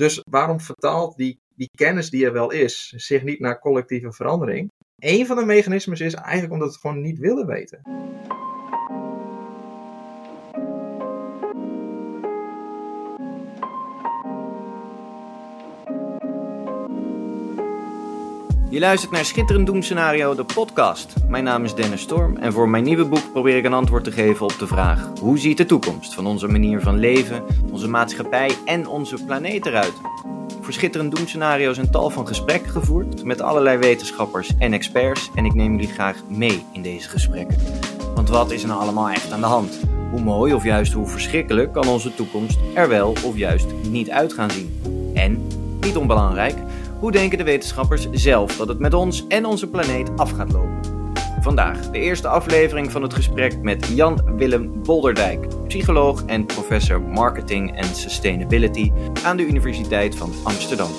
Dus waarom vertaalt die, die kennis die er wel is zich niet naar collectieve verandering? Een van de mechanismes is eigenlijk omdat we het gewoon niet willen weten. Je luistert naar Schitterend Doemscenario, de podcast. Mijn naam is Dennis Storm en voor mijn nieuwe boek probeer ik een antwoord te geven op de vraag: hoe ziet de toekomst van onze manier van leven, onze maatschappij en onze planeet eruit? Voor Schitterend Doemscenario een tal van gesprekken gevoerd met allerlei wetenschappers en experts en ik neem jullie graag mee in deze gesprekken. Want wat is er nou allemaal echt aan de hand? Hoe mooi of juist hoe verschrikkelijk kan onze toekomst er wel of juist niet uit gaan zien? En, niet onbelangrijk, hoe denken de wetenschappers zelf dat het met ons en onze planeet af gaat lopen? Vandaag de eerste aflevering van het gesprek met Jan Willem Bolderdijk, psycholoog en professor marketing en sustainability aan de Universiteit van Amsterdam.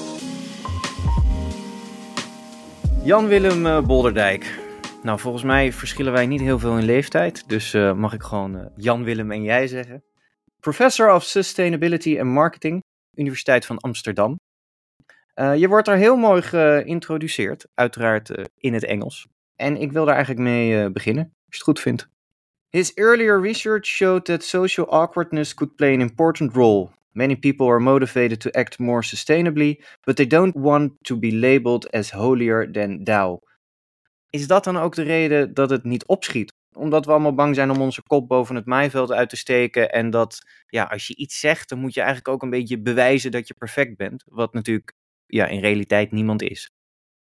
Jan Willem eh, Bolderdijk. Nou, volgens mij verschillen wij niet heel veel in leeftijd, dus uh, mag ik gewoon uh, Jan Willem en jij zeggen. Professor of Sustainability and Marketing, Universiteit van Amsterdam. Uh, je wordt er heel mooi geïntroduceerd, uiteraard uh, in het Engels. En ik wil daar eigenlijk mee uh, beginnen, als je het goed vindt. His earlier research showed that social awkwardness could play an important role. Many people are motivated to act more sustainably, but they don't want to be labeled as holier than thou. Is dat dan ook de reden dat het niet opschiet? Omdat we allemaal bang zijn om onze kop boven het maaiveld uit te steken. En dat ja, als je iets zegt, dan moet je eigenlijk ook een beetje bewijzen dat je perfect bent. Wat natuurlijk ja, in realiteit niemand is.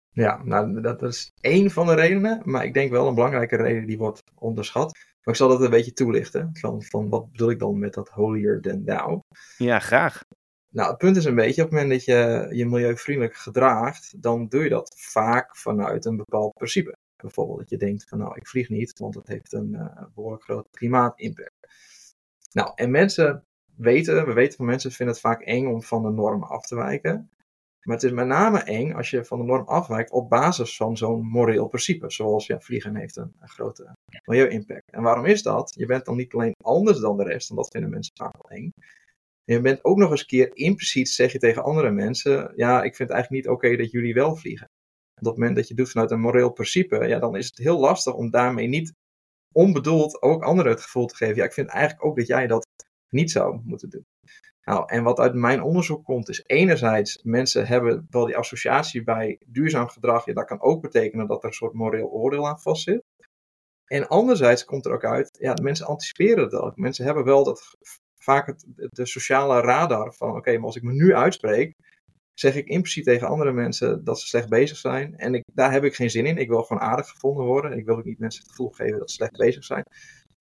Ja, nou, dat is één van de redenen, maar ik denk wel een belangrijke reden die wordt onderschat. Maar ik zal dat een beetje toelichten, van, van wat bedoel ik dan met dat holier than thou. Ja, graag. Nou, het punt is een beetje, op het moment dat je je milieuvriendelijk gedraagt, dan doe je dat vaak vanuit een bepaald principe. Bijvoorbeeld dat je denkt van nou, ik vlieg niet, want het heeft een uh, behoorlijk groot klimaatimpact. Nou, en mensen weten, we weten van mensen vinden het vaak eng om van de normen af te wijken. Maar het is met name eng als je van de norm afwijkt op basis van zo'n moreel principe. Zoals ja, vliegen heeft een, grote milieu-impact. En waarom is dat? Je bent dan niet alleen anders dan de rest, en dat vinden mensen vaak wel eng. Je bent ook nog eens een keer impliciet zeg je tegen andere mensen: Ja, ik vind het eigenlijk niet oké dat jullie wel vliegen. Op het moment dat je doet vanuit een moreel principe, ja, dan is het heel lastig om daarmee niet onbedoeld ook anderen het gevoel te geven: Ja, ik vind eigenlijk ook dat jij dat niet zou moeten doen. Nou, en wat uit mijn onderzoek komt, is enerzijds mensen hebben wel die associatie bij duurzaam gedrag. Ja, dat kan ook betekenen dat er een soort moreel oordeel aan vastzit. En anderzijds komt er ook uit, ja, mensen anticiperen ook. Mensen hebben wel dat, vaak het, de sociale radar van, oké, maar als ik me nu uitspreek, zeg ik impliciet tegen andere mensen dat ze slecht bezig zijn. En ik, daar heb ik geen zin in. Ik wil gewoon aardig gevonden worden. Ik wil ook niet mensen het gevoel geven dat ze slecht bezig zijn.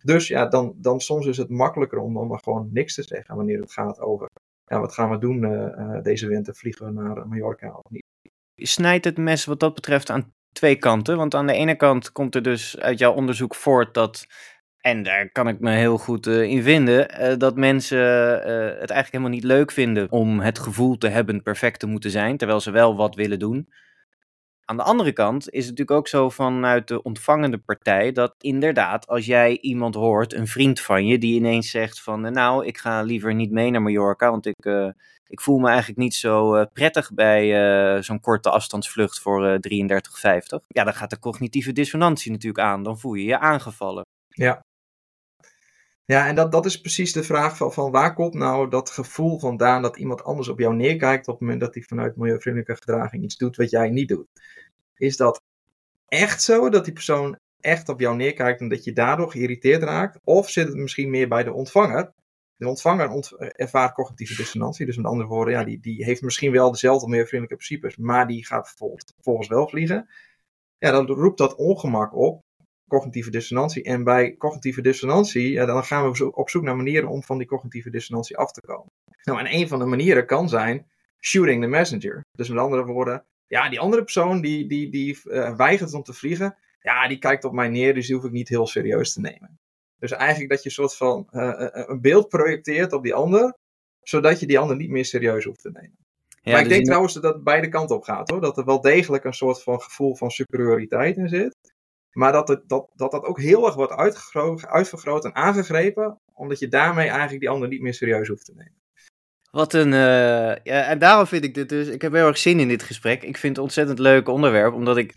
Dus ja, dan, dan soms is het makkelijker om dan maar gewoon niks te zeggen wanneer het gaat over, ja, wat gaan we doen uh, deze winter? Vliegen we naar Mallorca of niet? Snijdt het mes wat dat betreft aan twee kanten? Want aan de ene kant komt er dus uit jouw onderzoek voort dat, en daar kan ik me heel goed uh, in vinden, dat mensen het eigenlijk helemaal niet leuk vinden om het gevoel te hebben perfect te moeten zijn, terwijl ze wel wat willen doen. Aan de andere kant is het natuurlijk ook zo vanuit de ontvangende partij dat inderdaad, als jij iemand hoort, een vriend van je, die ineens zegt van eh, nou, ik ga liever niet mee naar Mallorca, want ik, uh, ik voel me eigenlijk niet zo uh, prettig bij zo'n korte afstandsvlucht voor 33,50. Ja, dan gaat de cognitieve dissonantie natuurlijk aan, dan voel je je aangevallen. Ja, ja, en dat, dat is precies de vraag van, van waar komt nou dat gevoel vandaan dat iemand anders op jou neerkijkt op het moment dat hij vanuit milieuvriendelijke gedraging iets doet wat jij niet doet. Is dat echt zo dat die persoon echt op jou neerkijkt en dat je daardoor geïrriteerd raakt? Of zit het misschien meer bij de ontvanger? De ontvanger ont ervaart cognitieve dissonantie, dus met andere woorden, ja, die, die heeft misschien wel dezelfde milieuvriendelijke principes, maar die gaat vervolgens wel vliegen. Ja, dan roept dat ongemak op cognitieve dissonantie. En bij cognitieve dissonantie, ja, dan gaan we op zoek naar manieren om van die cognitieve dissonantie af te komen. Nou, en een van de manieren kan zijn shooting the messenger. Dus met andere woorden, ja, die andere persoon die, die, die uh, weigert om te vliegen, ja, die kijkt op mij neer, dus die hoef ik niet heel serieus te nemen. Dus eigenlijk dat je een soort van uh, een beeld projecteert op die ander, zodat je die ander niet meer serieus hoeft te nemen. Ja, maar ik dus denk trouwens dat het beide kanten op gaat hoor. Dat er wel degelijk een soort van gevoel van superioriteit in zit. Maar dat, het, dat, dat dat ook heel erg wordt uitvergroot en aangegrepen, omdat je daarmee eigenlijk die ander niet meer serieus hoeft te nemen. Wat een. ja, en daarom vind ik dit dus. Ik heb heel erg zin in dit gesprek. Ik vind het ontzettend leuk onderwerp, omdat ik.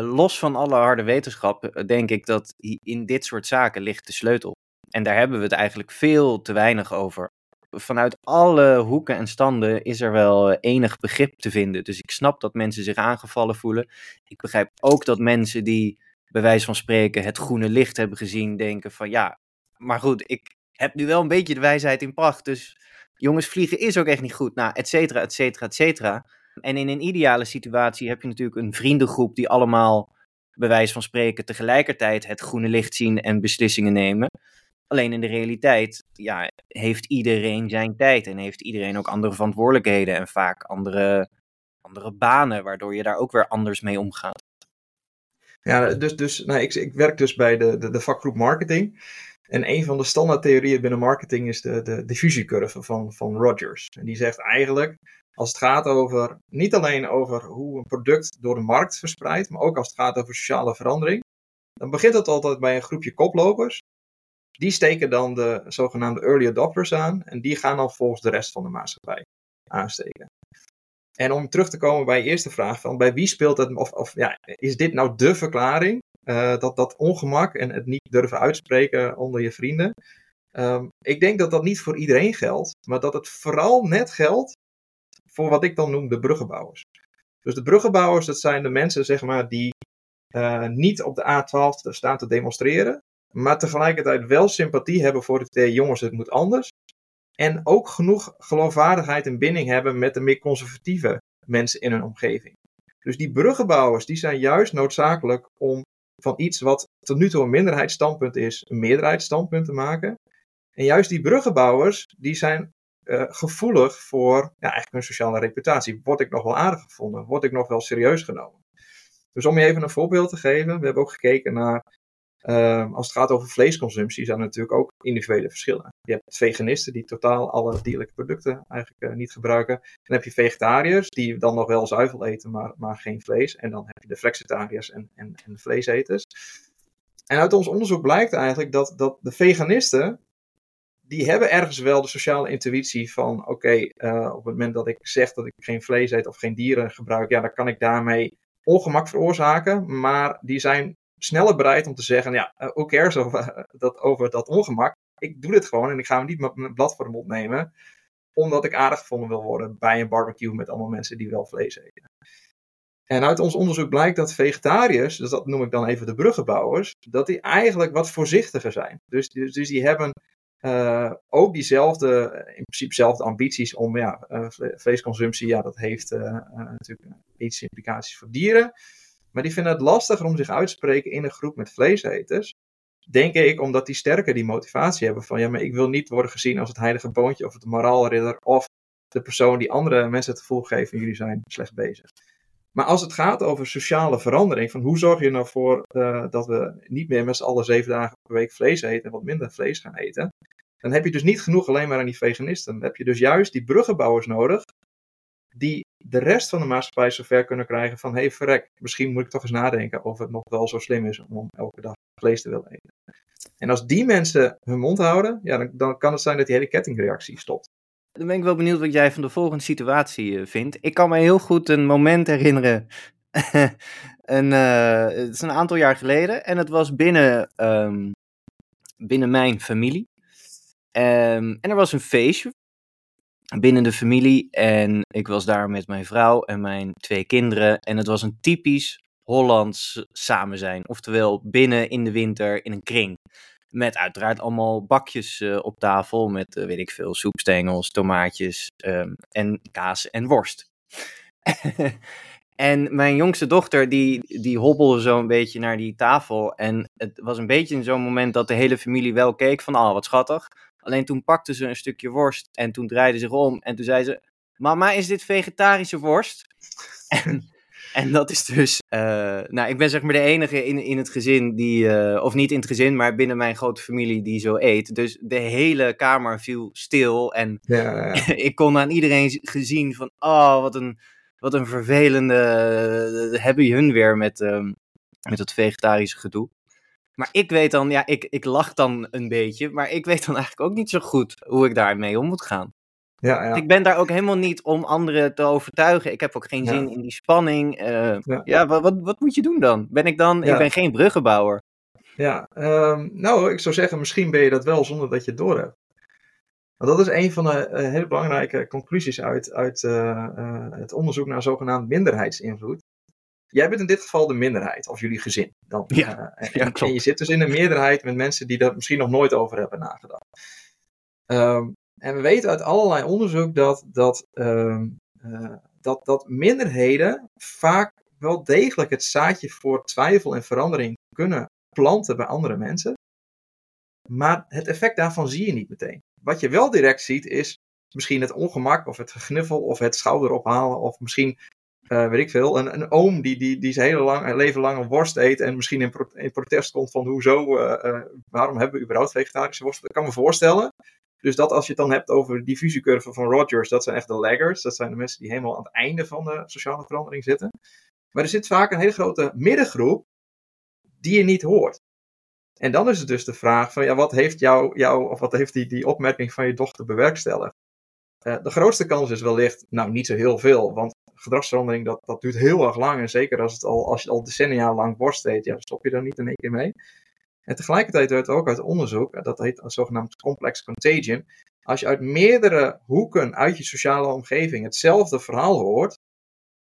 los van alle harde wetenschap, denk ik dat in dit soort zaken ligt de sleutel. En daar hebben we het eigenlijk veel te weinig over vanuit alle hoeken en standen is er wel eh, enig begrip te vinden. Dus ik snap dat mensen zich aangevallen voelen. Ik begrijp ook dat mensen die bij wijze van spreken het groene licht hebben gezien, denken van ja, maar goed, ik heb nu wel een beetje de wijsheid in pracht. Dus jongens, vliegen is ook echt niet goed. Nou, et cetera, et cetera, et cetera. En in een ideale situatie heb je natuurlijk een vriendengroep die allemaal bij wijze van spreken tegelijkertijd het groene licht zien en beslissingen nemen. Alleen in de realiteit ja, heeft iedereen zijn tijd en heeft iedereen ook andere verantwoordelijkheden en vaak andere, andere banen, waardoor je daar ook weer anders mee omgaat. Ja, dus, dus nou, ik, ik werk dus bij de, de, de vakgroep marketing. En een van de standaardtheorieën binnen marketing is de, de diffusiecurve van, van Rogers. En die zegt eigenlijk, als het gaat over, niet alleen over hoe een product door de markt verspreidt, maar ook als het gaat over sociale verandering, dan begint het altijd bij een groepje koplopers. Die steken dan de zogenaamde early adopters aan en die gaan dan volgens de rest van de maatschappij aansteken. En om terug te komen bij je eerste vraag van bij wie speelt het, of, of ja, is dit nou de verklaring, uh, dat, dat ongemak en het niet durven uitspreken onder je vrienden? Um, ik denk dat dat niet voor iedereen geldt, maar dat het vooral net geldt voor wat ik dan noem de bruggenbouwers. Dus de bruggenbouwers, dat zijn de mensen zeg maar, die uh, niet op de A12 staan te demonstreren, maar tegelijkertijd wel sympathie hebben voor idee, jongens, het moet anders. En ook genoeg geloofwaardigheid en binding hebben met de meer conservatieve mensen in hun omgeving. Dus die bruggenbouwers, die zijn juist noodzakelijk om van iets wat tot nu toe een minderheidsstandpunt is, een meerderheidsstandpunt te maken. En juist die bruggenbouwers, die zijn uh, gevoelig voor ja, eigenlijk hun sociale reputatie. Word ik nog wel aardig gevonden? Word ik nog wel serieus genomen? Dus om je even een voorbeeld te geven, we hebben ook gekeken naar Uh, als het gaat over vleesconsumptie zijn er natuurlijk ook individuele verschillen. Je hebt veganisten die totaal alle dierlijke producten eigenlijk uh, niet gebruiken. Dan heb je vegetariërs die dan nog wel zuivel eten, maar, maar geen vlees. En dan heb je de flexitariërs en, en, en vleeseters. En uit ons onderzoek blijkt eigenlijk dat, dat de veganisten, die hebben ergens wel de sociale intuïtie van, oké, uh, op het moment dat ik zeg dat ik geen vlees eet of geen dieren gebruik, ja, dan kan ik daarmee ongemak veroorzaken. Maar die zijn sneller bereid om te zeggen, ja, uh, who cares over dat, over dat ongemak. Ik doe dit gewoon en ik ga hem niet met mijn blad voor de mond nemen, omdat ik aardig gevonden wil worden bij een barbecue met allemaal mensen die wel vlees eten. En uit ons onderzoek blijkt dat vegetariërs, dus dat noem ik dan even de bruggenbouwers, dat die eigenlijk wat voorzichtiger zijn. Dus, dus, dus die hebben uh, ook diezelfde, in principe ambities om, ja, vleesconsumptie, ja, dat heeft natuurlijk iets implicaties voor dieren. Maar die vinden het lastiger om zich uit te spreken in een groep met vleeseters. Denk ik omdat die sterker die motivatie hebben van ja, maar ik wil niet worden gezien als het heilige boontje of het moraalridder of de persoon die andere mensen het gevoel geven jullie zijn slecht bezig. Maar als het gaat over sociale verandering, van hoe zorg je nou voor uh, dat we niet meer met z'n allen zeven dagen per week vlees eten en wat minder vlees gaan eten, dan heb je dus niet genoeg alleen maar aan die veganisten. Dan heb je dus juist die bruggenbouwers nodig, die de rest van de maatschappij zover kunnen krijgen van, hey, verrek, misschien moet ik toch eens nadenken of het nog wel zo slim is om elke dag vlees te willen eten. En als die mensen hun mond houden, ja, dan, dan kan het zijn dat die hele kettingreactie stopt. Dan ben ik wel benieuwd wat jij van de volgende situatie uh, vindt. Ik kan me heel goed een moment herinneren. een, uh, het is een aantal jaar geleden. En het was binnen, um, binnen mijn familie. Um, en er was een feestje binnen de familie. En ik was daar met mijn vrouw en mijn twee kinderen. En het was een typisch Hollands samen zijn. Oftewel binnen in de winter in een kring. Met uiteraard allemaal bakjes uh, op tafel. Met, uh, weet ik veel, soepstengels, tomaatjes um, en kaas en worst. en mijn jongste dochter, die, die hobbelde zo een beetje naar die tafel. En het was een beetje in zo'n moment dat de hele familie wel keek van, oh, wat schattig. Alleen toen pakte ze een stukje worst en toen draaide ze zich om en toen zei ze: Mama, is dit vegetarische worst? en, en dat is dus. Uh, nou, ik ben zeg maar de enige in, in het gezin die. Uh, of niet in het gezin, maar binnen mijn grote familie die zo eet. Dus de hele kamer viel stil. En ja, ja. ik kon aan iedereen gezien van. Oh, wat een, wat een vervelende. Uh, hebben hun weer met, um, met dat vegetarische gedoe. Maar ik weet dan, ja, ik, ik lach dan een beetje, maar ik weet dan eigenlijk ook niet zo goed hoe ik daarmee om moet gaan. Ja, ja. Ik ben daar ook helemaal niet om anderen te overtuigen. Ik heb ook geen Ja. zin in die spanning. Eh, Ja. ja, wat, wat, wat moet je doen dan? Ben ik dan? Ja. Ik ben geen bruggenbouwer. Ja, ehm, nou, ik zou zeggen, misschien ben je dat wel zonder dat je het doorhebt. Want dat is een van de eh, hele belangrijke conclusies uit, uit eh, het onderzoek naar zogenaamd minderheidsinvloed. Jij bent in dit geval de minderheid, of jullie gezin. Dan, Ja, eh, en, ja, en klopt. je zit dus in een meerderheid met mensen die daar misschien nog nooit over hebben nagedacht. Ehm, en we weten uit allerlei onderzoek dat, dat, ehm, eh, dat, dat minderheden vaak wel degelijk het zaadje voor twijfel en verandering kunnen planten bij andere mensen. Maar het effect daarvan zie je niet meteen. Wat je wel direct ziet is misschien het ongemak of het gegniffel of het schouder ophalen of misschien, eh, weet ik veel, een, een oom die, die, die zijn hele lang, leven lang een worst eet en misschien in, pro- in protest komt van hoezo, eh, eh, waarom hebben we überhaupt vegetarische worst? Dat kan me voorstellen. Dus dat als je het dan hebt over de diffusiecurve van Rogers, dat zijn echt de laggers. Dat zijn de mensen die helemaal aan het einde van de sociale verandering zitten. Maar er zit vaak een hele grote middengroep die je niet hoort. En dan is het dus de vraag van, ja, wat heeft jou, jou of wat heeft die, die opmerking van je dochter bewerkstelligd? De grootste kans is wellicht, nou niet zo heel veel, want gedragsverandering dat, dat duurt heel erg lang. En zeker als, het al, als je al decennia lang borst eet, ja, stop je daar niet in één keer mee. En tegelijkertijd werd ook uit onderzoek, eh, dat heet zogenaamd complex contagion, als je uit meerdere hoeken uit je sociale omgeving hetzelfde verhaal hoort,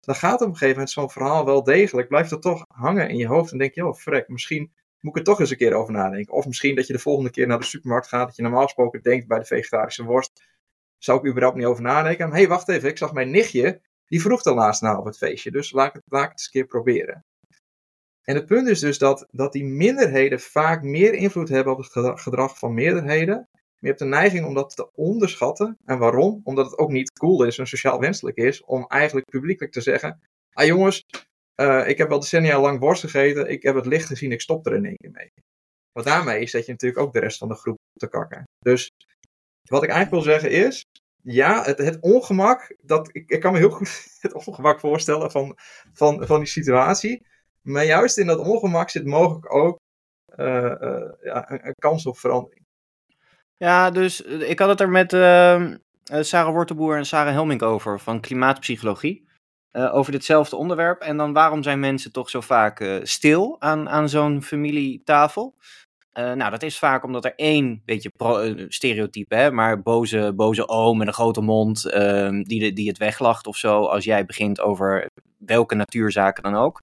dan gaat op een gegeven moment zo'n verhaal wel degelijk, blijft het toch hangen in je hoofd en denk je, oh frek, misschien moet ik er toch eens een keer over nadenken. Of misschien dat je de volgende keer naar de supermarkt gaat, dat je normaal gesproken denkt bij de vegetarische worst, zou ik überhaupt niet over nadenken. Hé, hey, wacht even, ik zag mijn nichtje, die vroeg dan laatst op het feestje, dus laat ik het, laat eens een keer proberen. En het punt is dus dat, dat die minderheden vaak meer invloed hebben op het gedra- gedrag van meerderheden. Maar je hebt de neiging om dat te onderschatten. En waarom? Omdat het ook niet cool is en sociaal wenselijk is om eigenlijk publiekelijk te zeggen: Ah jongens, eh, ik heb al decennia lang worst gegeten, ik heb het licht gezien, ik stop er in één keer mee. Wat daarmee is, zet je natuurlijk ook de rest van de groep te kakken. Dus wat ik eigenlijk wil zeggen is: ja, het, ongemak, dat, ik, ik kan me heel goed het ongemak voorstellen van, van, van die situatie. Maar juist in dat ongemak zit mogelijk ook eh, eh, ja, een, kans op verandering. Ja, dus eh, ik had het er met ehm, eh, Sarah Wortelboer en Sarah Helmink over van klimaatpsychologie. over ditzelfde onderwerp. En dan waarom zijn mensen toch zo vaak stil aan, aan zo'n familietafel? Eh, nou, dat is vaak omdat er één beetje eh, stereotype, hè, maar boze, boze oom met een grote mond, ehm, die, die het weglacht of zo, als jij begint over welke natuurzaken dan ook.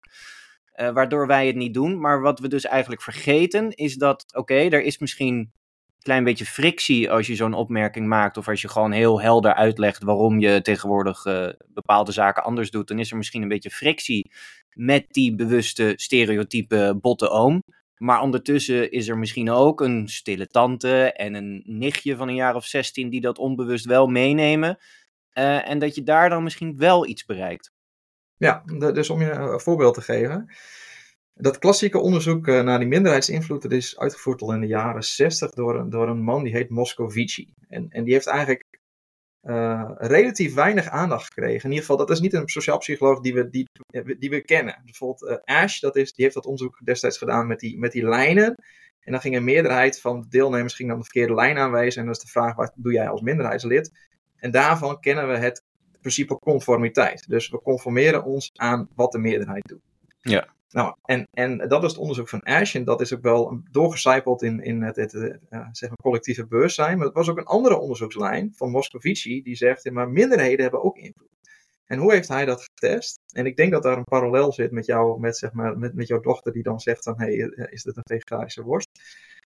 Eh, waardoor wij het niet doen. Maar wat we dus eigenlijk vergeten, is dat, oké, er is misschien een klein beetje frictie als je zo'n opmerking maakt, of als je gewoon heel helder uitlegt waarom je tegenwoordig bepaalde zaken anders doet, dan is er misschien een beetje frictie met die bewuste stereotype botte oom. Maar ondertussen is er misschien ook een stille tante en een nichtje van een jaar of 16 die dat onbewust wel meenemen. Eh, en dat je daar dan misschien wel iets bereikt. Ja, dus om je een voorbeeld te geven. Dat klassieke onderzoek eh, naar die minderheidsinvloed is uitgevoerd al in de jaren 60 door, door een man die heet Moscovici. En, en die heeft eigenlijk eh, relatief weinig aandacht gekregen. In ieder geval, dat is niet een sociaal psycholoog die we, die, die we kennen. Bijvoorbeeld eh, Ash, dat is, die heeft dat onderzoek destijds gedaan met die, met die lijnen. En dan ging een meerderheid van de deelnemers ging dan de verkeerde lijn aanwijzen. En dan is de vraag, wat doe jij als minderheidslid? En daarvan kennen we het principe conformiteit. Dus we conformeren ons aan wat de meerderheid doet. Ja. Nou, en, en dat is het onderzoek van Ash. En dat is ook wel doorgecijpeld in, in het, het, eh, eh, zeg maar collectieve bewustzijn. Maar er was ook een andere onderzoekslijn van Moscovici. Die zegt, maar minderheden hebben ook invloed. En hoe heeft hij dat getest? En ik denk dat daar een parallel zit met, jou, met, zeg maar, met, met jouw dochter die dan zegt van, hey, eh, is dit een vegetarische worst?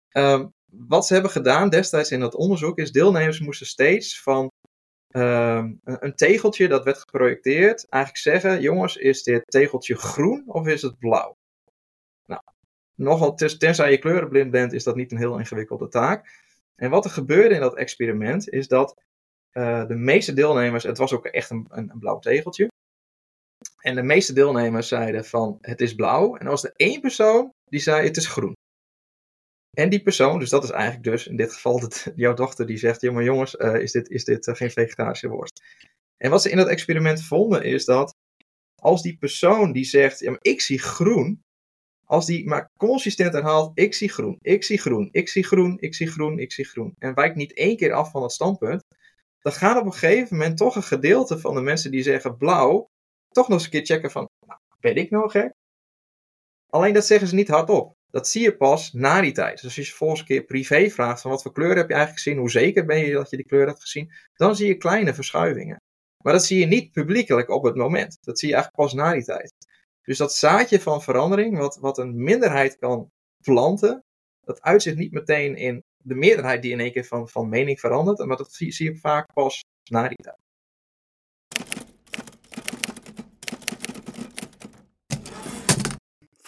Ehm, wat ze hebben gedaan destijds in dat onderzoek is, deelnemers moesten steeds van ehm, een, tegeltje dat werd geprojecteerd, eigenlijk zeggen, jongens, is dit tegeltje groen of is het blauw? Nou, nogal, tenzij je kleurenblind bent, is dat niet een heel ingewikkelde taak. En wat er gebeurde in dat experiment, is dat eh, de meeste deelnemers, het was ook echt een, een, een blauw tegeltje. En de meeste deelnemers zeiden van het is blauw. En was er één persoon die zei het is groen. En die persoon, dus dat is eigenlijk dus in dit geval dat, jouw dochter die zegt, ja jongens, eh, is dit, is dit eh, geen vegetarische worst? En wat ze in dat experiment vonden is dat als die persoon die zegt, ja ik zie groen, als die maar consistent herhaalt, ik zie groen, ik zie groen, ik zie groen, ik zie groen, ik zie groen, en wijkt niet één keer af van het standpunt, dan gaat op een gegeven moment toch een gedeelte van de mensen die zeggen blauw, toch nog eens een keer checken van, nou, ben ik nou gek? Alleen dat zeggen ze niet hardop. Dat zie je pas na die tijd. Dus als je volgens een keer privé vraagt van wat voor kleur heb je eigenlijk gezien, hoe zeker ben je dat je die kleur hebt gezien, dan zie je kleine verschuivingen. Maar dat zie je niet publiekelijk op het moment. Dat zie je eigenlijk pas na die tijd. Dus dat zaadje van verandering, wat, wat een minderheid kan planten, dat uitzicht niet meteen in de meerderheid die in één keer van, van mening verandert, maar dat zie, zie je vaak pas na die tijd.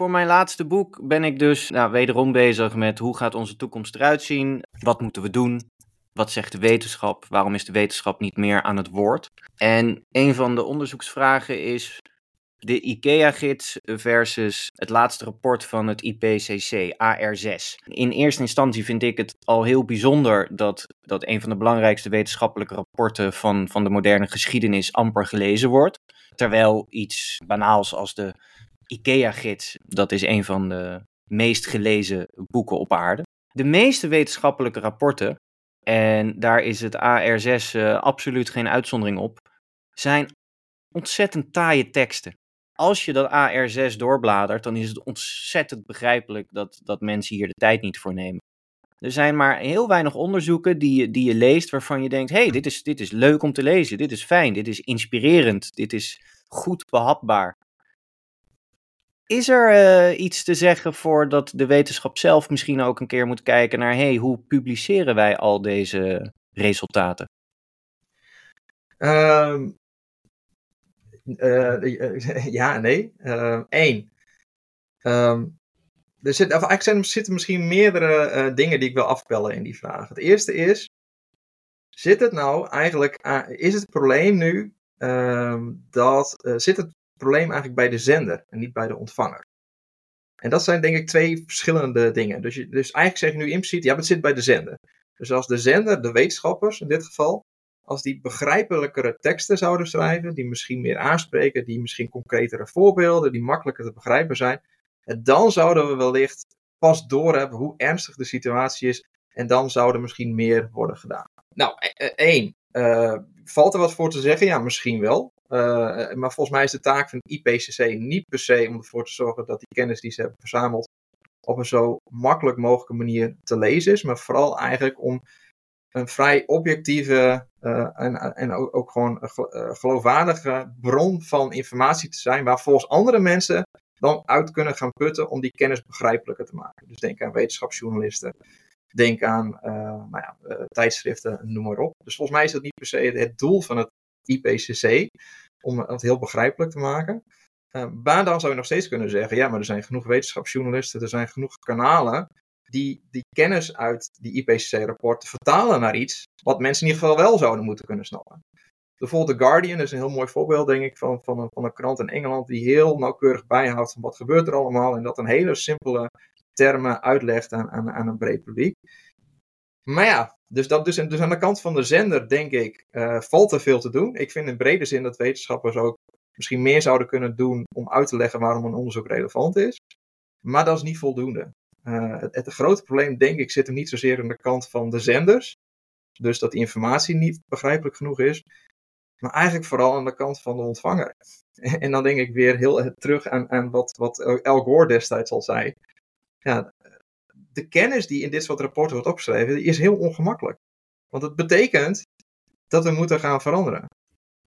Voor mijn laatste boek ben ik dus nou, wederom bezig met hoe gaat onze toekomst eruit zien? Wat moeten we doen? Wat zegt de wetenschap? Waarom is de wetenschap niet meer aan het woord? En een van de onderzoeksvragen is de IKEA-gids versus het laatste rapport van het IPCC, AR6. In eerste instantie vind ik het al heel bijzonder dat, dat een van de belangrijkste wetenschappelijke rapporten van, van de moderne geschiedenis amper gelezen wordt. Terwijl iets banaals als de IKEA-gids, dat is een van de meest gelezen boeken op aarde. De meeste wetenschappelijke rapporten, en daar is het AR6 uh, absoluut geen uitzondering op, zijn ontzettend taaie teksten. Als je dat AR6 doorbladert, dan is het ontzettend begrijpelijk dat, dat mensen hier de tijd niet voor nemen. Er zijn maar heel weinig onderzoeken die je, die je leest waarvan je denkt: hé, hey, dit, is, dit is leuk om te lezen, dit is fijn, dit is inspirerend, dit is goed behapbaar. Is er uh, iets te zeggen voor dat de wetenschap zelf misschien ook een keer moet kijken naar: hey, hoe publiceren wij al deze resultaten? Uh, ja, nee. Eén. Um, er, zit, of eigenlijk er zitten misschien meerdere dingen die ik wil afpellen in die vraag. Het eerste is: zit het nou eigenlijk, is het probleem nu dat, zit het probleem eigenlijk bij de zender en niet bij de ontvanger. En dat zijn denk ik twee verschillende dingen. Dus, dus eigenlijk zeg je nu impliciet, ja, het zit bij de zender. Dus als de zender, de wetenschappers in dit geval, als die begrijpelijkere teksten zouden schrijven, die misschien meer aanspreken, die misschien concretere voorbeelden, die makkelijker te begrijpen zijn, dan zouden we wellicht pas doorhebben hoe ernstig de situatie is en dan zou er misschien meer worden gedaan. Nou, e, e, één, uh, valt er wat voor te zeggen? Ja, misschien wel. Uh, maar volgens mij is de taak van het IPCC niet per se om ervoor te zorgen dat die kennis die ze hebben verzameld op een zo makkelijk mogelijke manier te lezen is, maar vooral eigenlijk om een vrij objectieve uh, en, en ook, gewoon een geloofwaardige bron van informatie te zijn, waar volgens andere mensen dan uit kunnen gaan putten om die kennis begrijpelijker te maken. Dus denk aan wetenschapsjournalisten, denk aan uh, nou ja, tijdschriften, noem maar op. Dus volgens mij is dat niet per se het doel van het IPCC, om het heel begrijpelijk te maken. Uh, maar dan zou je nog steeds kunnen zeggen, ja, maar er zijn genoeg wetenschapsjournalisten, er zijn genoeg kanalen die die kennis uit die IPCC-rapporten vertalen naar iets wat mensen in ieder geval wel zouden moeten kunnen snappen. Bijvoorbeeld The Guardian is een heel mooi voorbeeld, denk ik, van, van, een, van een krant in Engeland die heel nauwkeurig bijhoudt van wat gebeurt er allemaal en dat een hele simpele termen uitlegt aan, aan, aan een breed publiek. Maar ja, dus, dat, dus, dus aan de kant van de zender, denk ik, uh, valt er veel te doen. Ik vind in brede zin dat wetenschappers ook misschien meer zouden kunnen doen om uit te leggen waarom een onderzoek relevant is. Maar dat is niet voldoende. Uh, het, het, grote probleem, denk ik, zit er niet zozeer aan de kant van de zenders. Dus dat die informatie niet begrijpelijk genoeg is. Maar eigenlijk vooral aan de kant van de ontvanger. En dan denk ik weer heel terug aan, aan wat, wat Al Gore destijds al zei. Ja, de kennis die in dit soort rapporten wordt opgeschreven, is heel ongemakkelijk. Want het betekent dat we moeten gaan veranderen.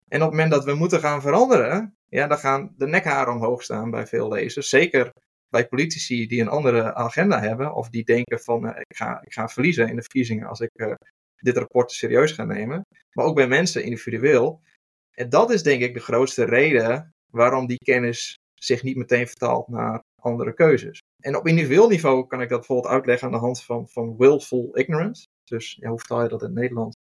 En op het moment dat we moeten gaan veranderen, ja, dan gaan de nekharen omhoog staan bij veel lezers. Zeker bij politici die een andere agenda hebben, of die denken van uh, ik, ga, ik ga verliezen in de verkiezingen als ik uh, dit rapport serieus ga nemen. Maar ook bij mensen individueel. En dat is denk ik de grootste reden waarom die kennis zich niet meteen vertaalt naar andere keuzes. En op individueel niveau kan ik dat bijvoorbeeld uitleggen aan de hand van, van willful ignorance. Dus ja, hoe vertaal je dat in het Nederlands?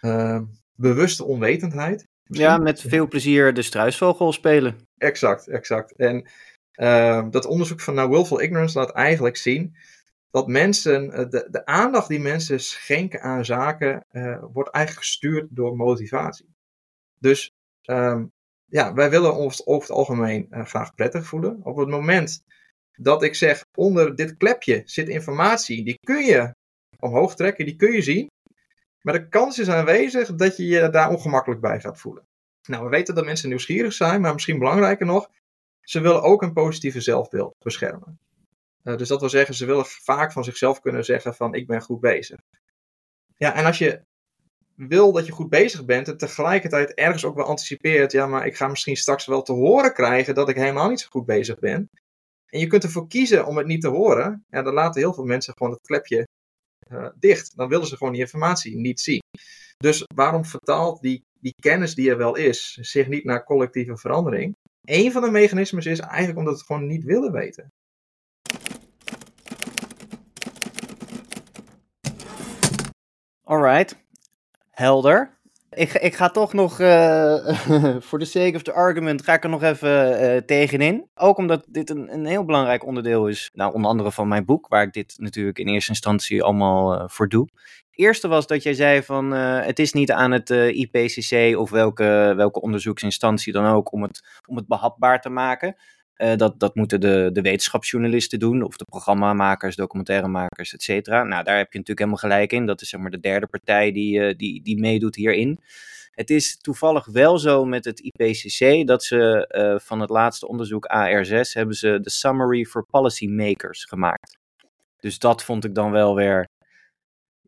Uh, bewuste onwetendheid. Misschien. Ja, met veel plezier de struisvogel spelen. Exact, exact. En uh, dat onderzoek van nou, willful ignorance laat eigenlijk zien dat mensen, eh, de, de aandacht die mensen schenken aan zaken, uh, wordt eigenlijk gestuurd door motivatie. Dus um, ja, wij willen ons over het algemeen uh, graag prettig voelen. Op het moment dat ik zeg, onder dit klepje zit informatie, die kun je omhoog trekken, die kun je zien. Maar de kans is aanwezig dat je je daar ongemakkelijk bij gaat voelen. Nou, we weten dat mensen nieuwsgierig zijn, maar misschien belangrijker nog, ze willen ook een positieve zelfbeeld beschermen. Uh, dus dat wil zeggen, ze willen vaak van zichzelf kunnen zeggen van ik ben goed bezig. Ja, en als je wil dat je goed bezig bent en tegelijkertijd ergens ook wel anticipeert, ja, maar ik ga misschien straks wel te horen krijgen dat ik helemaal niet zo goed bezig ben. En je kunt ervoor kiezen om het niet te horen. Ja, dan laten heel veel mensen gewoon het klepje uh, dicht. Dan willen ze gewoon die informatie niet zien. Dus waarom vertaalt die, die kennis die er wel is zich niet naar collectieve verandering? Een van de mechanismes is eigenlijk omdat we het gewoon niet willen weten. Alright, helder. Ik, ik ga toch nog, uh, voor de sake of the argument, ga ik er nog even uh, tegenin. Ook omdat dit een, een heel belangrijk onderdeel is, nou onder andere van mijn boek, waar ik dit natuurlijk in eerste instantie allemaal uh, voor doe. Het eerste was dat jij zei van, het is niet aan het IPCC of welke, welke onderzoeksinstantie dan ook om het, om het behapbaar te maken. Uh, dat, dat moeten de, de wetenschapsjournalisten doen, of de programmamakers, documentairemakers, et cetera. Nou, daar heb je natuurlijk helemaal gelijk in. Dat is zeg maar de derde partij die, uh, die, die meedoet hierin. Het is toevallig wel zo met het IPCC dat ze uh, van het laatste onderzoek AR6 hebben ze de Summary for Policymakers gemaakt. Dus dat vond ik dan wel weer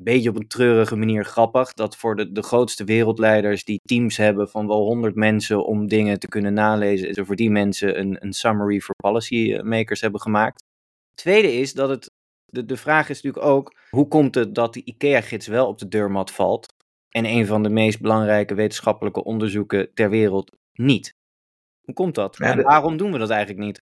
beetje op een treurige manier grappig. Dat voor de, de grootste wereldleiders die teams hebben van wel 100 mensen om dingen te kunnen nalezen, er voor die mensen een, een summary for policymakers hebben gemaakt. Tweede is dat het, de, de vraag is natuurlijk ook, hoe komt het dat die IKEA-gids wel op de deurmat valt en een van de meest belangrijke wetenschappelijke onderzoeken ter wereld niet? Hoe komt dat? Ja, en waarom doen we dat eigenlijk niet?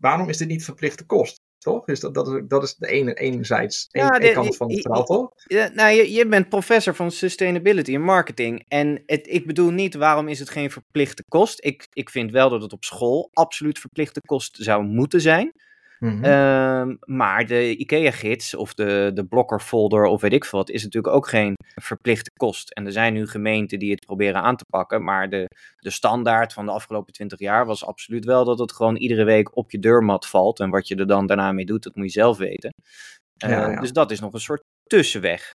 Waarom is dit niet verplichte kost? Toch? Dus dat, dat, is, dat is de ene, enerzijds, ja, de, kant van het verhaal, toch? Nou, je, je bent professor van sustainability en marketing. En het, ik bedoel niet, waarom is het geen verplichte kost? Ik, ik vind wel dat het op school absoluut verplichte kost zou moeten zijn. Mm maar de IKEA-gids of de, de blokkerfolder of weet ik veel wat, is natuurlijk ook geen verplichte kost. En er zijn nu gemeenten die het proberen aan te pakken, maar de, de standaard van de afgelopen twintig jaar was absoluut wel dat het gewoon iedere week op je deurmat valt. En wat je er dan daarna mee doet, dat moet je zelf weten. Uh, ja, ja. Dus dat is nog een soort tussenweg.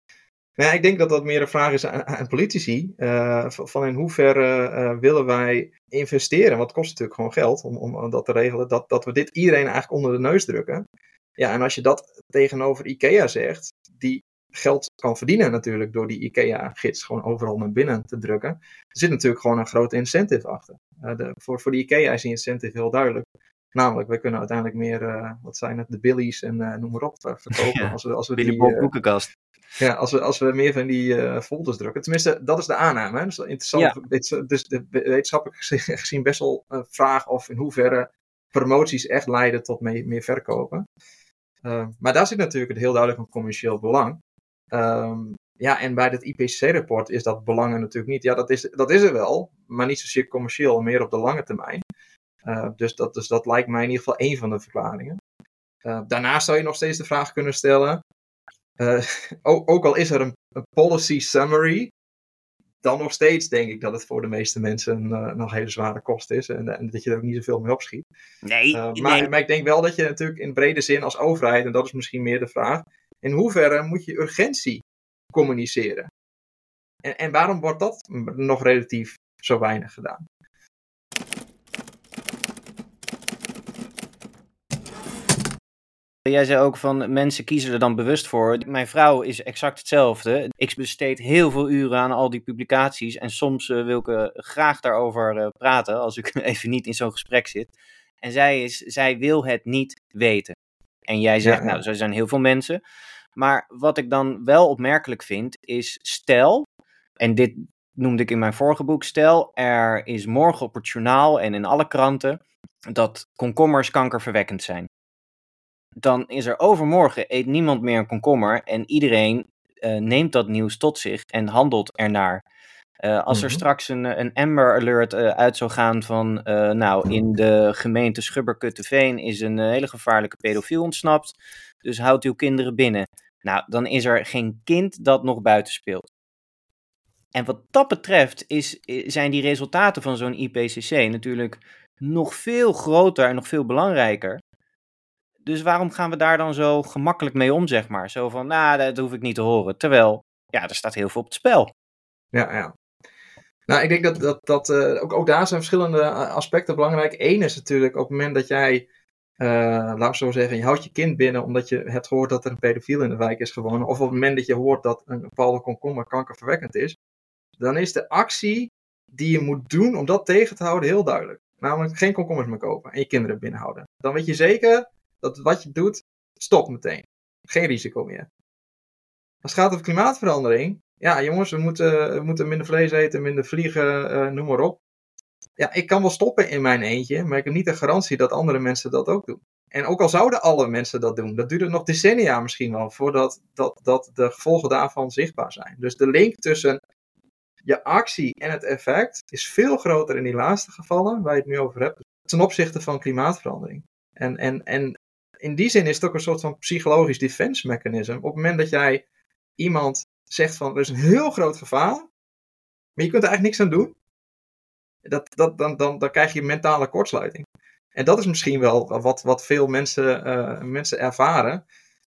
Ja, ik denk dat dat meer een vraag is aan, aan politici. Uh, van in hoeverre uh, willen wij investeren? Want het kost natuurlijk gewoon geld om, om dat te regelen. Dat, dat we dit iedereen eigenlijk onder de neus drukken. Ja, en als je dat tegenover IKEA zegt, die geld kan verdienen natuurlijk door die IKEA-gids gewoon overal naar binnen te drukken. Er zit natuurlijk gewoon een grote incentive achter. Uh, de, voor, voor de IKEA is die incentive heel duidelijk. Namelijk, we kunnen uiteindelijk meer, wat zijn het, de Billies en noem maar op verkopen. Ja, als we, als we Billy die, Bob boekenkast. Ja, als we, als we meer van die uh, folders drukken. Tenminste, dat is de aanname. Hè? Dus interessant. Ja. Dus de, wetenschappelijk gezien best wel een vraag of in hoeverre promoties echt leiden tot mee, meer verkopen. Uh, maar daar zit natuurlijk heel duidelijk een commercieel belang. Um, ja, en bij het IPCC-rapport is dat belang natuurlijk niet. Ja, dat is, dat is er wel, maar niet zozeer commercieel, meer op de lange termijn. Uh, dus, dat, dus dat lijkt mij in ieder geval één van de verklaringen. daarnaast zou je nog steeds de vraag kunnen stellen: uh, ook, al is er een, een, policy summary, dan nog steeds denk ik dat het voor de meeste mensen uh, nog hele zware kost is. En, en, dat je er ook niet zoveel mee opschiet. Nee, uh, maar, nee. maar ik denk wel dat je natuurlijk in brede zin als overheid, en dat is misschien meer de vraag, in hoeverre moet je urgentie communiceren? En, en waarom wordt dat nog relatief zo weinig gedaan? Jij zei ook van mensen kiezen er dan bewust voor. Mijn vrouw is exact hetzelfde. Ik besteed heel veel uren aan al die publicaties. En soms uh, wil ik uh, graag daarover uh, praten. Als ik even niet in zo'n gesprek zit. En zij, is, zij wil het niet weten. En jij zegt, ja, ja. nou, er zijn heel veel mensen. Maar wat ik dan wel opmerkelijk vind, is stel. En dit noemde ik in mijn vorige boek. Stel, er is morgen op het journaal en in alle kranten. dat komkommers kankerverwekkend zijn dan is er overmorgen eet niemand meer een komkommer en iedereen uh, neemt dat nieuws tot zich en handelt ernaar. Uh, als er mm-hmm. straks een, een Amber Alert uh, uit zou gaan van, nou, in de gemeente Schubberkutteveen is een hele gevaarlijke pedofiel ontsnapt, dus houd uw kinderen binnen. Nou, dan is er geen kind dat nog buiten speelt. En wat dat betreft is, zijn die resultaten van zo'n IPCC natuurlijk nog veel groter en nog veel belangrijker dus waarom gaan we daar dan zo gemakkelijk mee om, zeg maar? Zo van, nou, dat hoef ik niet te horen. Terwijl ja, er staat heel veel op het spel. Ja, ja. Nou, ik denk dat, dat, dat uh, ook, ook daar zijn verschillende aspecten belangrijk. Eén is natuurlijk op het moment dat jij, uh, laat ik zo zeggen, je houdt je kind binnen omdat je hebt gehoord dat er een pedofiel in de wijk is gewonnen. Of op het moment dat je hoort dat een bepaalde komkommer kankerverwekkend is. Dan is de actie die je moet doen om dat tegen te houden heel duidelijk. Namelijk geen komkommers meer kopen en je kinderen binnenhouden. Dan weet je zeker dat wat je doet, stopt meteen. Geen risico meer. Als het gaat over klimaatverandering, ja jongens, we moeten, we moeten minder vlees eten, minder vliegen, uh, noem maar op. Ja, ik kan wel stoppen in mijn eentje, maar ik heb niet de garantie dat andere mensen dat ook doen. En ook al zouden alle mensen dat doen, dat duurt nog decennia misschien wel voordat dat, dat de gevolgen daarvan zichtbaar zijn. Dus de link tussen je actie en het effect is veel groter in die laatste gevallen, waar je het nu over hebt, ten opzichte van klimaatverandering. En, en, en in die zin is het ook een soort van psychologisch defense mechanism. Op het moment dat jij iemand zegt van er is een heel groot gevaar, maar je kunt er eigenlijk niks aan doen, dat, dat, dan, dan, dan krijg je mentale kortsluiting. En dat is misschien wel wat, wat veel mensen, uh, mensen ervaren.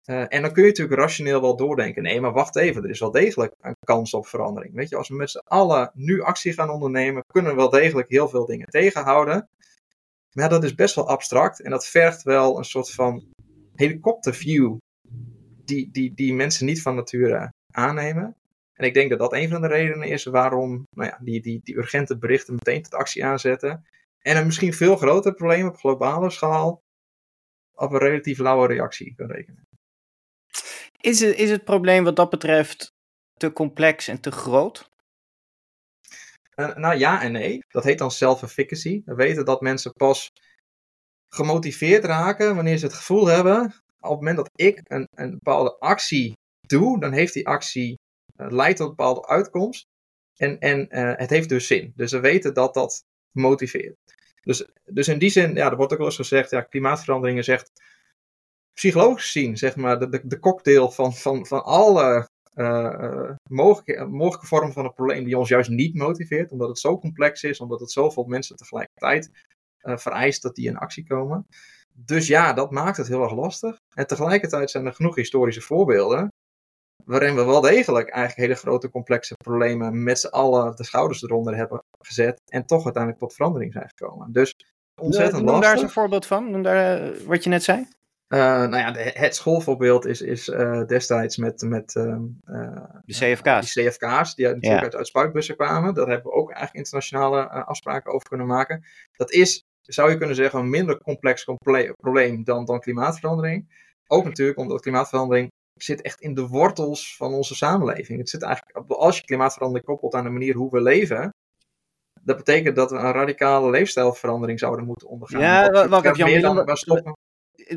Uh, en dan kun je natuurlijk rationeel wel doordenken. Nee, maar wacht even, er is wel degelijk een kans op verandering. Weet je, als we met z'n allen nu actie gaan ondernemen, kunnen we wel degelijk heel veel dingen tegenhouden. Maar dat is best wel abstract en dat vergt wel een soort van helikopterview die, die, die mensen niet van nature aannemen. En ik denk dat dat een van de redenen is waarom nou ja, die, die, die urgente berichten meteen tot actie aanzetten. En een misschien veel groter probleem op globale schaal op een relatief lauwe reactie kan rekenen. Is het, is het probleem wat dat betreft te complex en te groot? Uh, nou ja en nee. Dat heet dan self-efficacy. We weten dat mensen pas gemotiveerd raken wanneer ze het gevoel hebben. Op het moment dat ik een, een bepaalde actie doe, dan heeft die actie uh, leidt tot een bepaalde uitkomst. En, en uh, het heeft dus zin. Dus we weten dat dat motiveert. Dus, dus in die zin, ja, er wordt ook wel eens gezegd, ja, klimaatverandering echt psychologisch gezien, zeg maar, de, de, cocktail van, van, van alle mogelijke, mogelijke vormen van een probleem die ons juist niet motiveert, omdat het zo complex is, omdat het zoveel mensen tegelijkertijd vereist dat die in actie komen. Dus ja, dat maakt het heel erg lastig. En tegelijkertijd zijn er genoeg historische voorbeelden waarin we wel degelijk eigenlijk hele grote complexe problemen met z'n allen de schouders eronder hebben gezet en toch uiteindelijk tot verandering zijn gekomen. Dus ontzettend lastig. Noem daar eens een voorbeeld van, noem daar, wat je net zei. Uh, nou ja, de, het schoolvoorbeeld is, is uh, destijds met, met uh, de CFK's. Die CFK's, die natuurlijk ja. uit, uit spuitbussen kwamen. Daar hebben we ook eigenlijk internationale afspraken over kunnen maken. Dat is, zou je kunnen zeggen, een minder complex probleem dan, dan klimaatverandering. Ook natuurlijk omdat klimaatverandering zit echt in de wortels van onze samenleving. Het zit eigenlijk, als je klimaatverandering koppelt aan de manier hoe we leven, dat betekent dat we een radicale leefstijlverandering zouden moeten ondergaan. Ja, wacht even, Jan. Dan, stoppen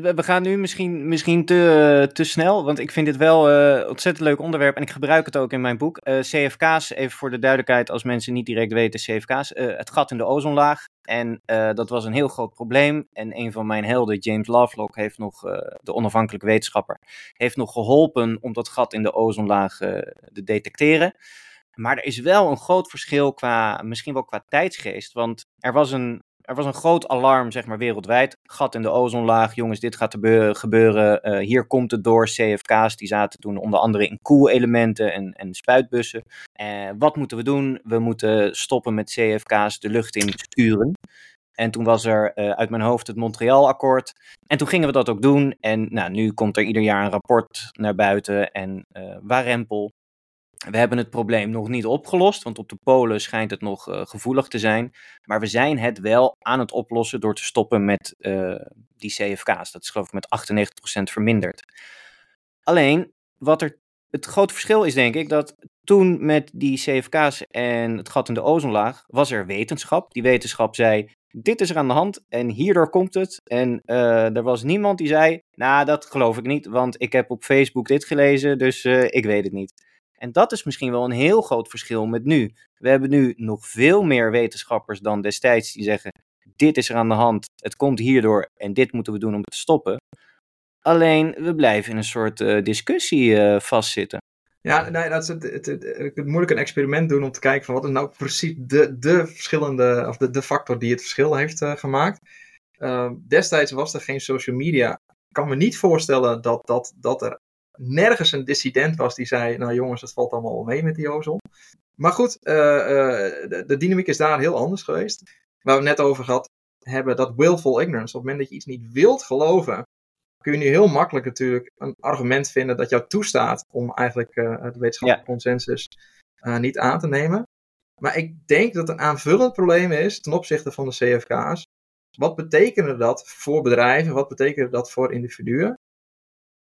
we gaan nu misschien, misschien te, te snel, want ik vind dit wel een uh, ontzettend leuk onderwerp en ik gebruik het ook in mijn boek. Uh, CFK's, even voor de duidelijkheid, als mensen niet direct weten, CFK's, het gat in de ozonlaag. En dat was een heel groot probleem. En een van mijn helden, James Lovelock, heeft nog, de onafhankelijke wetenschapper, heeft nog geholpen om dat gat in de ozonlaag te detecteren. Maar er is wel een groot verschil qua, misschien wel qua tijdsgeest. Want er was een er was een groot alarm, zeg maar, wereldwijd. Gat in de ozonlaag, jongens, dit gaat gebeuren. Uh, hier komt het door. CFK's, die zaten toen onder andere in koelelementen en, en spuitbussen. Uh, wat moeten we doen? We moeten stoppen met CFK's de lucht in sturen. En toen was er uh, uit mijn hoofd het Montreal-akkoord. En toen gingen we dat ook doen. En nou, nu komt er ieder jaar een rapport naar buiten. En Warempel, we hebben het probleem nog niet opgelost, want op de polen schijnt het nog uh, gevoelig te zijn. Maar we zijn het wel aan het oplossen door te stoppen met uh, die CFK's. Dat is geloof ik met 98% verminderd. Alleen, wat er het grote verschil is denk ik dat toen met die CFK's en het gat in de ozonlaag was er wetenschap. Die wetenschap zei, dit is er aan de hand en hierdoor komt het. En uh, er was niemand die zei, nou dat geloof ik niet, want ik heb op Facebook dit gelezen, dus ik weet het niet. En dat is misschien wel een heel groot verschil met nu. We hebben nu nog veel meer wetenschappers dan destijds die zeggen: dit is er aan de hand, het komt hierdoor en dit moeten we doen om het te stoppen. Alleen we blijven in een soort uh, discussie uh, vastzitten. Ja, nee, dat is het, het, het, moeilijk een experiment doen om te kijken van wat is nou precies de, de verschillende, of de, de factor die het verschil heeft uh, gemaakt. Ehm, destijds was er geen social media. Ik kan me niet voorstellen dat, dat, dat er nergens een dissident was die zei, nou jongens, het valt allemaal wel mee met die ozon. Maar goed, de, de dynamiek is daar heel anders geweest. Waar we het net over gehad hebben, dat willful ignorance. Op het moment dat je iets niet wilt geloven, kun je nu heel makkelijk natuurlijk een argument vinden dat jou toestaat om eigenlijk uh, de wetenschappelijke consensus uh, niet aan te nemen. Maar ik denk dat een aanvullend probleem is ten opzichte van de CFK's. Wat betekende dat voor bedrijven? Wat betekende dat voor individuen?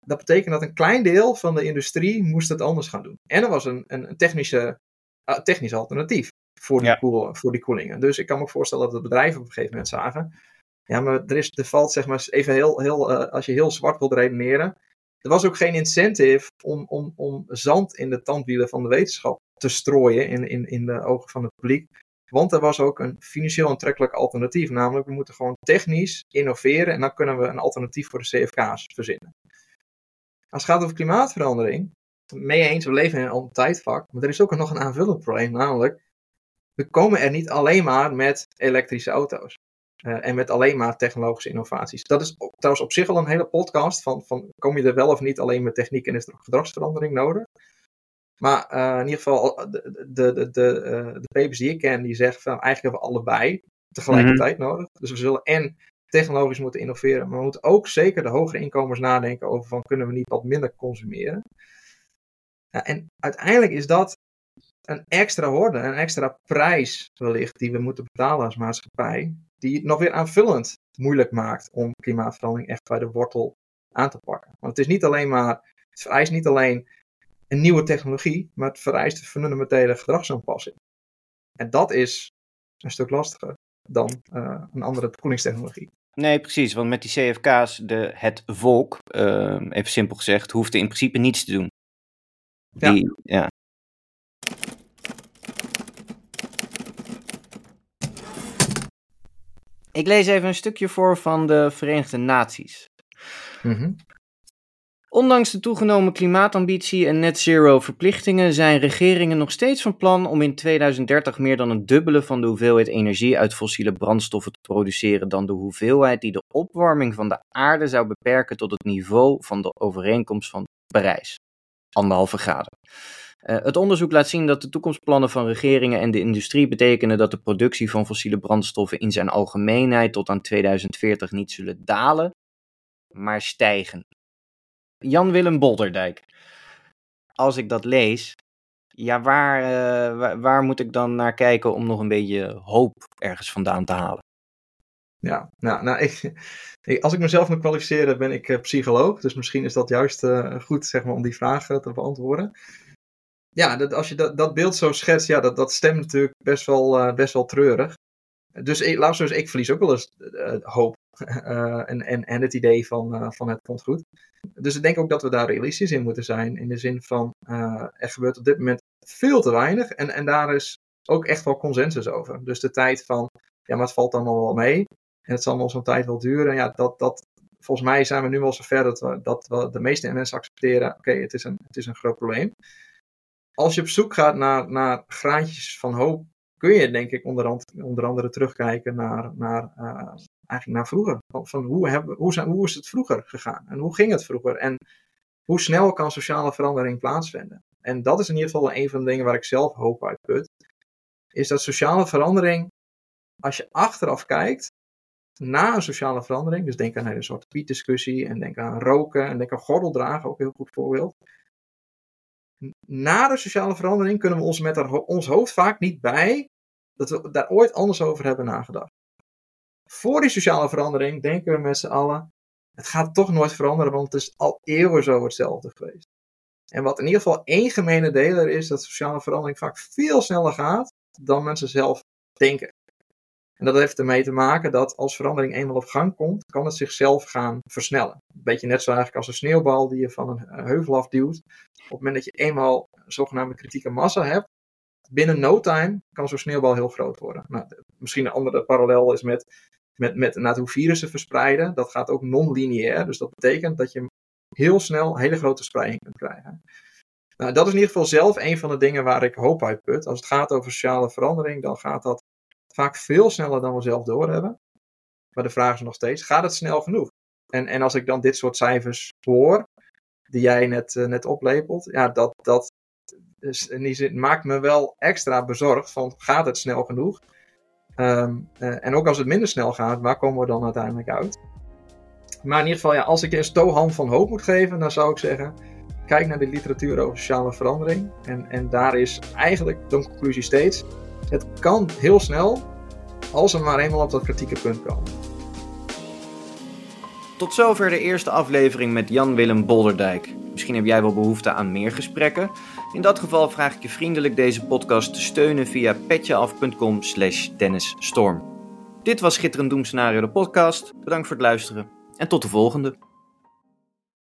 Dat betekent dat een klein deel van de industrie moest het anders gaan doen. En er was een, een technische, uh, technisch alternatief voor die, ja. koel, voor die koelingen. Dus ik kan me voorstellen dat de bedrijven op een gegeven moment zagen. Ja, maar er, is, er valt zeg maar even heel, heel uh, als je heel zwart wilt redeneren. Er was ook geen incentive om, om, om zand in de tandwielen van de wetenschap te strooien in, in, in de ogen van het publiek. Want er was ook een financieel aantrekkelijk alternatief. Namelijk, we moeten gewoon technisch innoveren en dan kunnen we een alternatief voor de CFK's verzinnen. Als het gaat over klimaatverandering, mee eens, we leven in een tijdvak, maar er is ook nog een aanvullend probleem, namelijk, we komen er niet alleen maar met elektrische auto's. Uh, en met alleen maar technologische innovaties. Dat is trouwens op zich al een hele podcast van, van kom je er wel of niet alleen met techniek en is er gedragsverandering nodig. Maar uh, in ieder geval, de, de, de, de, uh, de papers die ik ken, die zeggen van eigenlijk hebben we allebei tegelijkertijd mm-hmm. nodig. Dus we zullen en technologisch moeten innoveren, maar we moeten ook zeker de hogere inkomens nadenken over van kunnen we niet wat minder consumeren. Ja, en uiteindelijk is dat een extra horde, een extra prijs wellicht die we moeten betalen als maatschappij, die het nog weer aanvullend moeilijk maakt om klimaatverandering echt bij de wortel aan te pakken. Want het is niet alleen maar, het vereist niet alleen een nieuwe technologie, maar het vereist een fundamentele gedragsaanpassing. En dat is een stuk lastiger dan uh, een andere koelingstechnologie. Nee, precies. Want met die CFK's, de, het volk, uh, even simpel gezegd, hoeft in principe niets te doen. Die, ja. ja. Ik lees even een stukje voor van de Verenigde Naties. Mm Ondanks de toegenomen klimaatambitie en net zero verplichtingen zijn regeringen nog steeds van plan om in 2030 meer dan een dubbele van de hoeveelheid energie uit fossiele brandstoffen te produceren dan de hoeveelheid die de opwarming van de aarde zou beperken tot het niveau van de overeenkomst van Parijs. Anderhalve graden. Uh, het onderzoek laat zien dat de toekomstplannen van regeringen en de industrie betekenen dat de productie van fossiele brandstoffen in zijn algemeenheid tot aan 2040 niet zullen dalen, maar stijgen. Jan-Willem Bolderdijk. Als ik dat lees, ja, waar, uh, waar, moet ik dan naar kijken om nog een beetje hoop ergens vandaan te halen? Ja, nou, nou ik, als ik mezelf moet kwalificeren, ben ik uh, psycholoog. Dus misschien is dat juist uh, goed zeg maar, om die vraag te beantwoorden. Ja, dat, als je dat, dat beeld zo schetst, ja, dat, dat stemt natuurlijk best wel, best wel treurig. Dus ik, laat eens, ik verlies ook wel eens hoop. en, en, en het idee van, van het komt goed. Dus ik denk ook dat we daar realistisch in moeten zijn. In de zin van, uh, er gebeurt op dit moment veel te weinig. En, en daar is ook echt wel consensus over. Dus de tijd van, ja, maar het valt allemaal wel mee. En het zal nog zo'n tijd wel duren. Ja, dat, dat, volgens mij zijn we nu wel zover dat we, dat de meeste mensen accepteren. Oké, het, is een, het is een groot probleem. Als je op zoek gaat naar, naar graadjes van hoop, kun je denk ik onder, onder andere terugkijken naar, naar eigenlijk naar vroeger. Van hoe, hebben, hoe, zijn, hoe is het vroeger gegaan? En hoe ging het vroeger? En hoe snel kan sociale verandering plaatsvinden? En dat is in ieder geval een van de dingen waar ik zelf hoop uit put. Is dat sociale verandering, als je achteraf kijkt, na een sociale verandering, dus denk aan een soort pietdiscussie en denk aan roken en denk aan gordeldragen, ook een heel goed voorbeeld. Na de sociale verandering kunnen we ons met ons hoofd vaak niet bij dat we daar ooit anders over hebben nagedacht voor die sociale verandering denken we met z'n allen, het gaat toch nooit veranderen, want het is al eeuwen zo hetzelfde geweest. En wat in ieder geval één gemene deler is, dat sociale verandering vaak veel sneller gaat dan mensen zelf denken. En dat heeft ermee te maken dat als verandering eenmaal op gang komt, kan het zichzelf gaan versnellen. Een beetje net zo eigenlijk als een sneeuwbal die je van een heuvel afduwt. Op het moment dat je eenmaal een zogenaamde kritieke massa hebt, binnen no time kan zo'n sneeuwbal heel groot worden. Nou, misschien een andere parallel is met met, met hoe virussen verspreiden. Dat gaat ook non-lineair. Dus dat betekent dat je heel snel hele grote spreiding kunt krijgen. Nou, dat is in ieder geval zelf een van de dingen waar ik hoop uit put. Als het gaat over sociale verandering, dan gaat dat vaak veel sneller dan we zelf doorhebben. Maar de vraag is nog steeds, gaat het snel genoeg? En, en als ik dan dit soort cijfers hoor, die jij net, net oplepelt, ja, dat, dat is, in maakt me wel extra bezorgd van gaat het snel genoeg? Ehm, en ook als het minder snel gaat, waar komen we dan uiteindelijk uit? Maar in ieder geval, ja, als ik een stohan van hoop moet geven, dan zou ik zeggen: kijk naar de literatuur over sociale verandering. En, en daar is eigenlijk de conclusie steeds: het kan heel snel, als we maar eenmaal op dat kritieke punt komen. Tot zover de eerste aflevering met Jan-Willem Bolderdijk. Misschien heb jij wel behoefte aan meer gesprekken. In dat geval vraag ik je vriendelijk deze podcast te steunen via petjeaf.com slash Dit was Schitterend Doemscenario de podcast. Bedankt voor het luisteren en tot de volgende.